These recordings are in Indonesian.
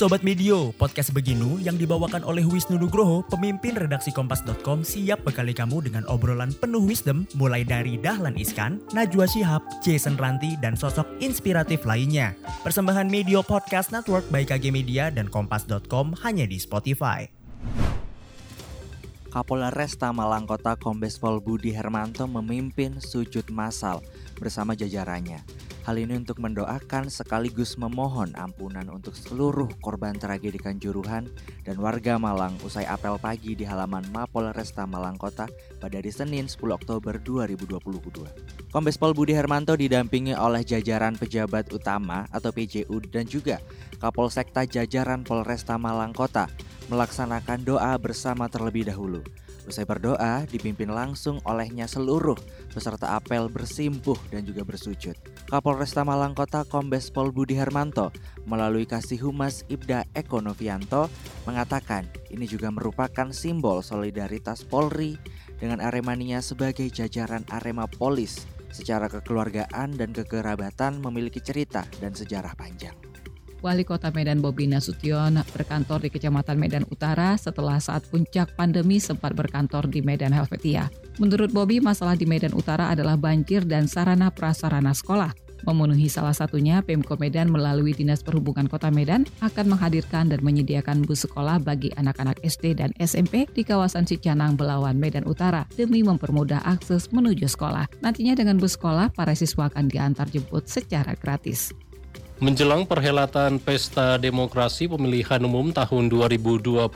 Sobat Medio, podcast Beginu yang dibawakan oleh Wisnu Nugroho, pemimpin redaksi Kompas.com siap bekali kamu dengan obrolan penuh wisdom mulai dari Dahlan Iskan, Najwa Shihab, Jason Ranti, dan sosok inspiratif lainnya. Persembahan Medio Podcast Network by KG Media dan Kompas.com hanya di Spotify. Kapolresta Malang Kota Kombes Pol Budi Hermanto memimpin sujud massal bersama jajarannya. Hal ini untuk mendoakan sekaligus memohon ampunan untuk seluruh korban tragedi Kanjuruhan dan warga Malang usai apel pagi di halaman Mapol Resta Malang Kota pada hari Senin 10 Oktober 2022. Kombes Pol Budi Hermanto didampingi oleh jajaran pejabat utama atau PJU dan juga Kapolsekta jajaran Polresta Malang Kota melaksanakan doa bersama terlebih dahulu. Usai berdoa, dipimpin langsung olehnya seluruh peserta apel bersimpuh dan juga bersujud. Kapolresta Malang Kota Kombes Pol Budi Hermanto melalui Kasih Humas Ibda Eko Novianto mengatakan ini juga merupakan simbol solidaritas Polri dengan Aremania sebagai jajaran Arema Polis secara kekeluargaan dan kekerabatan memiliki cerita dan sejarah panjang. Wali Kota Medan Bobi Nasution berkantor di Kecamatan Medan Utara setelah saat puncak pandemi sempat berkantor di Medan Helvetia. Menurut Bobi, masalah di Medan Utara adalah banjir dan sarana prasarana sekolah. Memenuhi salah satunya, Pemko Medan melalui Dinas Perhubungan Kota Medan akan menghadirkan dan menyediakan bus sekolah bagi anak-anak SD dan SMP di kawasan Cicanang, Belawan, Medan Utara demi mempermudah akses menuju sekolah. Nantinya dengan bus sekolah, para siswa akan diantar jemput secara gratis. Menjelang perhelatan Pesta Demokrasi Pemilihan Umum tahun 2024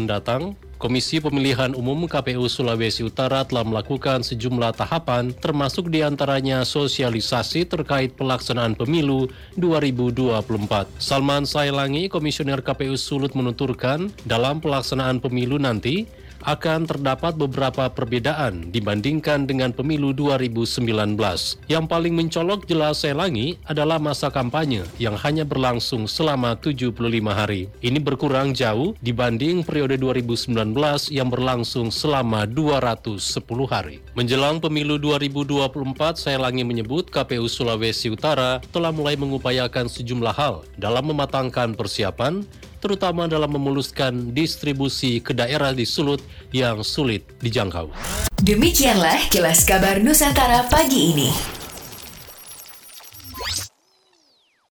mendatang, Komisi Pemilihan Umum KPU Sulawesi Utara telah melakukan sejumlah tahapan termasuk di antaranya sosialisasi terkait pelaksanaan pemilu 2024. Salman Sailangi, Komisioner KPU Sulut menuturkan dalam pelaksanaan pemilu nanti akan terdapat beberapa perbedaan dibandingkan dengan pemilu 2019. Yang paling mencolok jelas Selangi adalah masa kampanye yang hanya berlangsung selama 75 hari. Ini berkurang jauh dibanding periode 2019 yang berlangsung selama 210 hari. Menjelang pemilu 2024, Selangi menyebut KPU Sulawesi Utara telah mulai mengupayakan sejumlah hal dalam mematangkan persiapan terutama dalam memuluskan distribusi ke daerah di Sulut yang sulit dijangkau. Demikianlah kilas kabar Nusantara pagi ini.